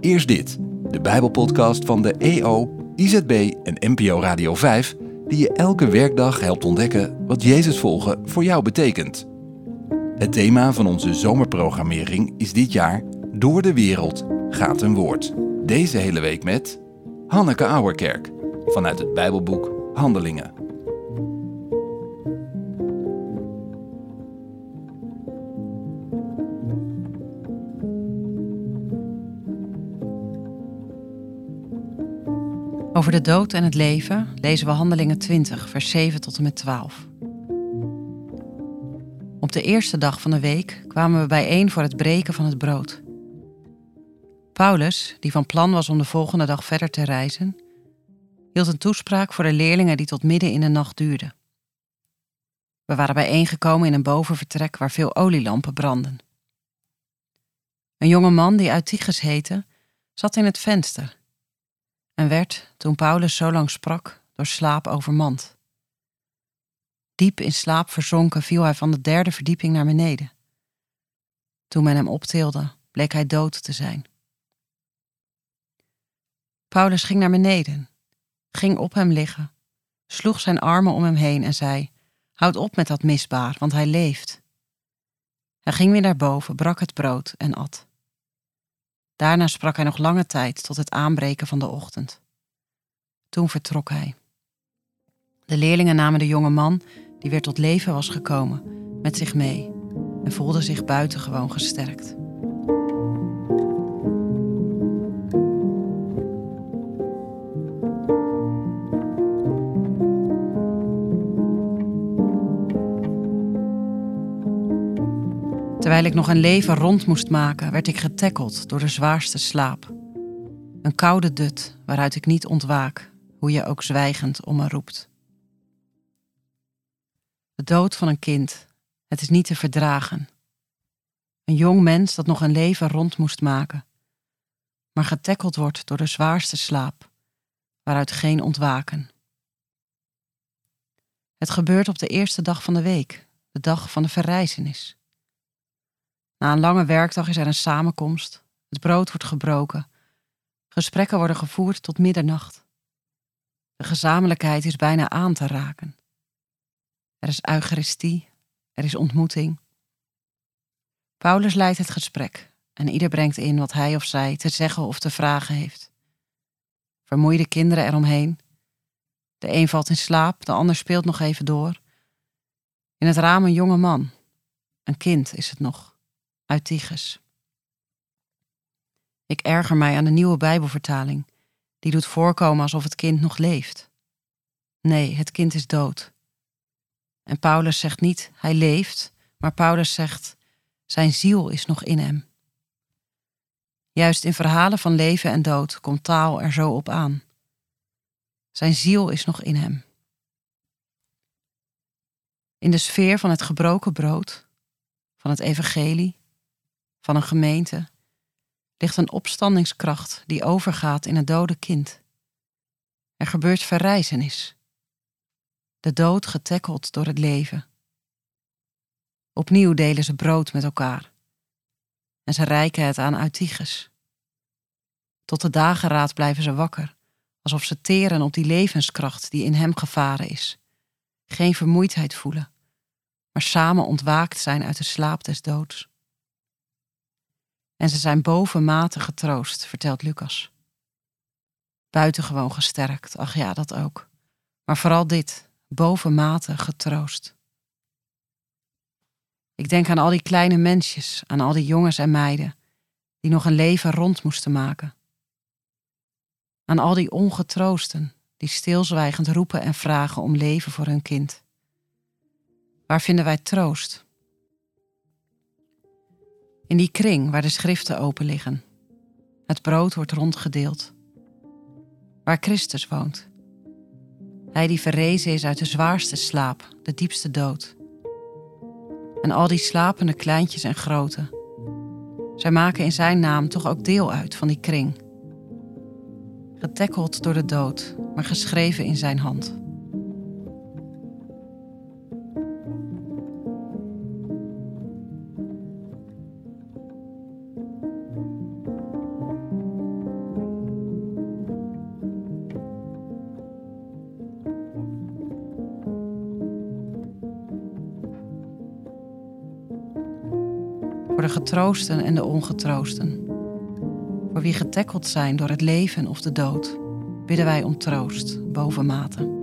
Eerst dit, de Bijbelpodcast van de EO, IZB en NPO Radio 5, die je elke werkdag helpt ontdekken wat Jezus volgen voor jou betekent. Het thema van onze zomerprogrammering is dit jaar Door de wereld gaat een woord. Deze hele week met Hanneke Auerkerk vanuit het Bijbelboek Handelingen. Over de dood en het leven lezen we Handelingen 20, vers 7 tot en met 12. Op de eerste dag van de week kwamen we bijeen voor het breken van het brood. Paulus, die van plan was om de volgende dag verder te reizen, hield een toespraak voor de leerlingen die tot midden in de nacht duurde. We waren bijeengekomen in een bovenvertrek waar veel olielampen brandden. Een jonge man die Eutychus heette, zat in het venster en werd, toen Paulus zo lang sprak, door slaap overmand. Diep in slaap verzonken viel hij van de derde verdieping naar beneden. Toen men hem optilde, bleek hij dood te zijn. Paulus ging naar beneden, ging op hem liggen, sloeg zijn armen om hem heen en zei: Houd op met dat misbaar, want hij leeft. Hij ging weer naar boven, brak het brood en at. Daarna sprak hij nog lange tijd tot het aanbreken van de ochtend. Toen vertrok hij. De leerlingen namen de jonge man, die weer tot leven was gekomen, met zich mee en voelden zich buitengewoon gesterkt. Terwijl ik nog een leven rond moest maken, werd ik getackeld door de zwaarste slaap. Een koude dut waaruit ik niet ontwaak, hoe je ook zwijgend om me roept. De dood van een kind, het is niet te verdragen. Een jong mens dat nog een leven rond moest maken, maar getackeld wordt door de zwaarste slaap, waaruit geen ontwaken. Het gebeurt op de eerste dag van de week, de dag van de verrijzenis. Na een lange werkdag is er een samenkomst, het brood wordt gebroken, gesprekken worden gevoerd tot middernacht. De gezamenlijkheid is bijna aan te raken. Er is eucharistie, er is ontmoeting. Paulus leidt het gesprek en ieder brengt in wat hij of zij te zeggen of te vragen heeft. Vermoeide kinderen eromheen. De een valt in slaap, de ander speelt nog even door. In het raam een jonge man. Een kind is het nog uit Tigges. Ik erger mij aan de nieuwe Bijbelvertaling, die doet voorkomen alsof het kind nog leeft. Nee, het kind is dood. En Paulus zegt niet hij leeft, maar Paulus zegt zijn ziel is nog in hem. Juist in verhalen van leven en dood komt taal er zo op aan. Zijn ziel is nog in hem. In de sfeer van het gebroken brood, van het evangelie, van een gemeente ligt een opstandingskracht die overgaat in een dode kind. Er gebeurt verrijzenis. De dood getackeld door het leven. Opnieuw delen ze brood met elkaar. En ze reiken het aan Eutyches. Tot de dageraad blijven ze wakker, alsof ze teren op die levenskracht die in hem gevaren is. Geen vermoeidheid voelen, maar samen ontwaakt zijn uit de slaap des doods. En ze zijn bovenmate getroost, vertelt Lucas. Buitengewoon gesterkt, ach ja, dat ook. Maar vooral dit, bovenmate getroost. Ik denk aan al die kleine mensjes, aan al die jongens en meiden, die nog een leven rond moesten maken. Aan al die ongetroosten, die stilzwijgend roepen en vragen om leven voor hun kind. Waar vinden wij troost? In die kring waar de schriften open liggen. Het brood wordt rondgedeeld. Waar Christus woont. Hij die verrezen is uit de zwaarste slaap, de diepste dood. En al die slapende kleintjes en grote. Zij maken in zijn naam toch ook deel uit van die kring. Getekkeld door de dood, maar geschreven in zijn hand. Voor de getroosten en de ongetroosten. Voor wie getackeld zijn door het leven of de dood, bidden wij om troost bovenmate.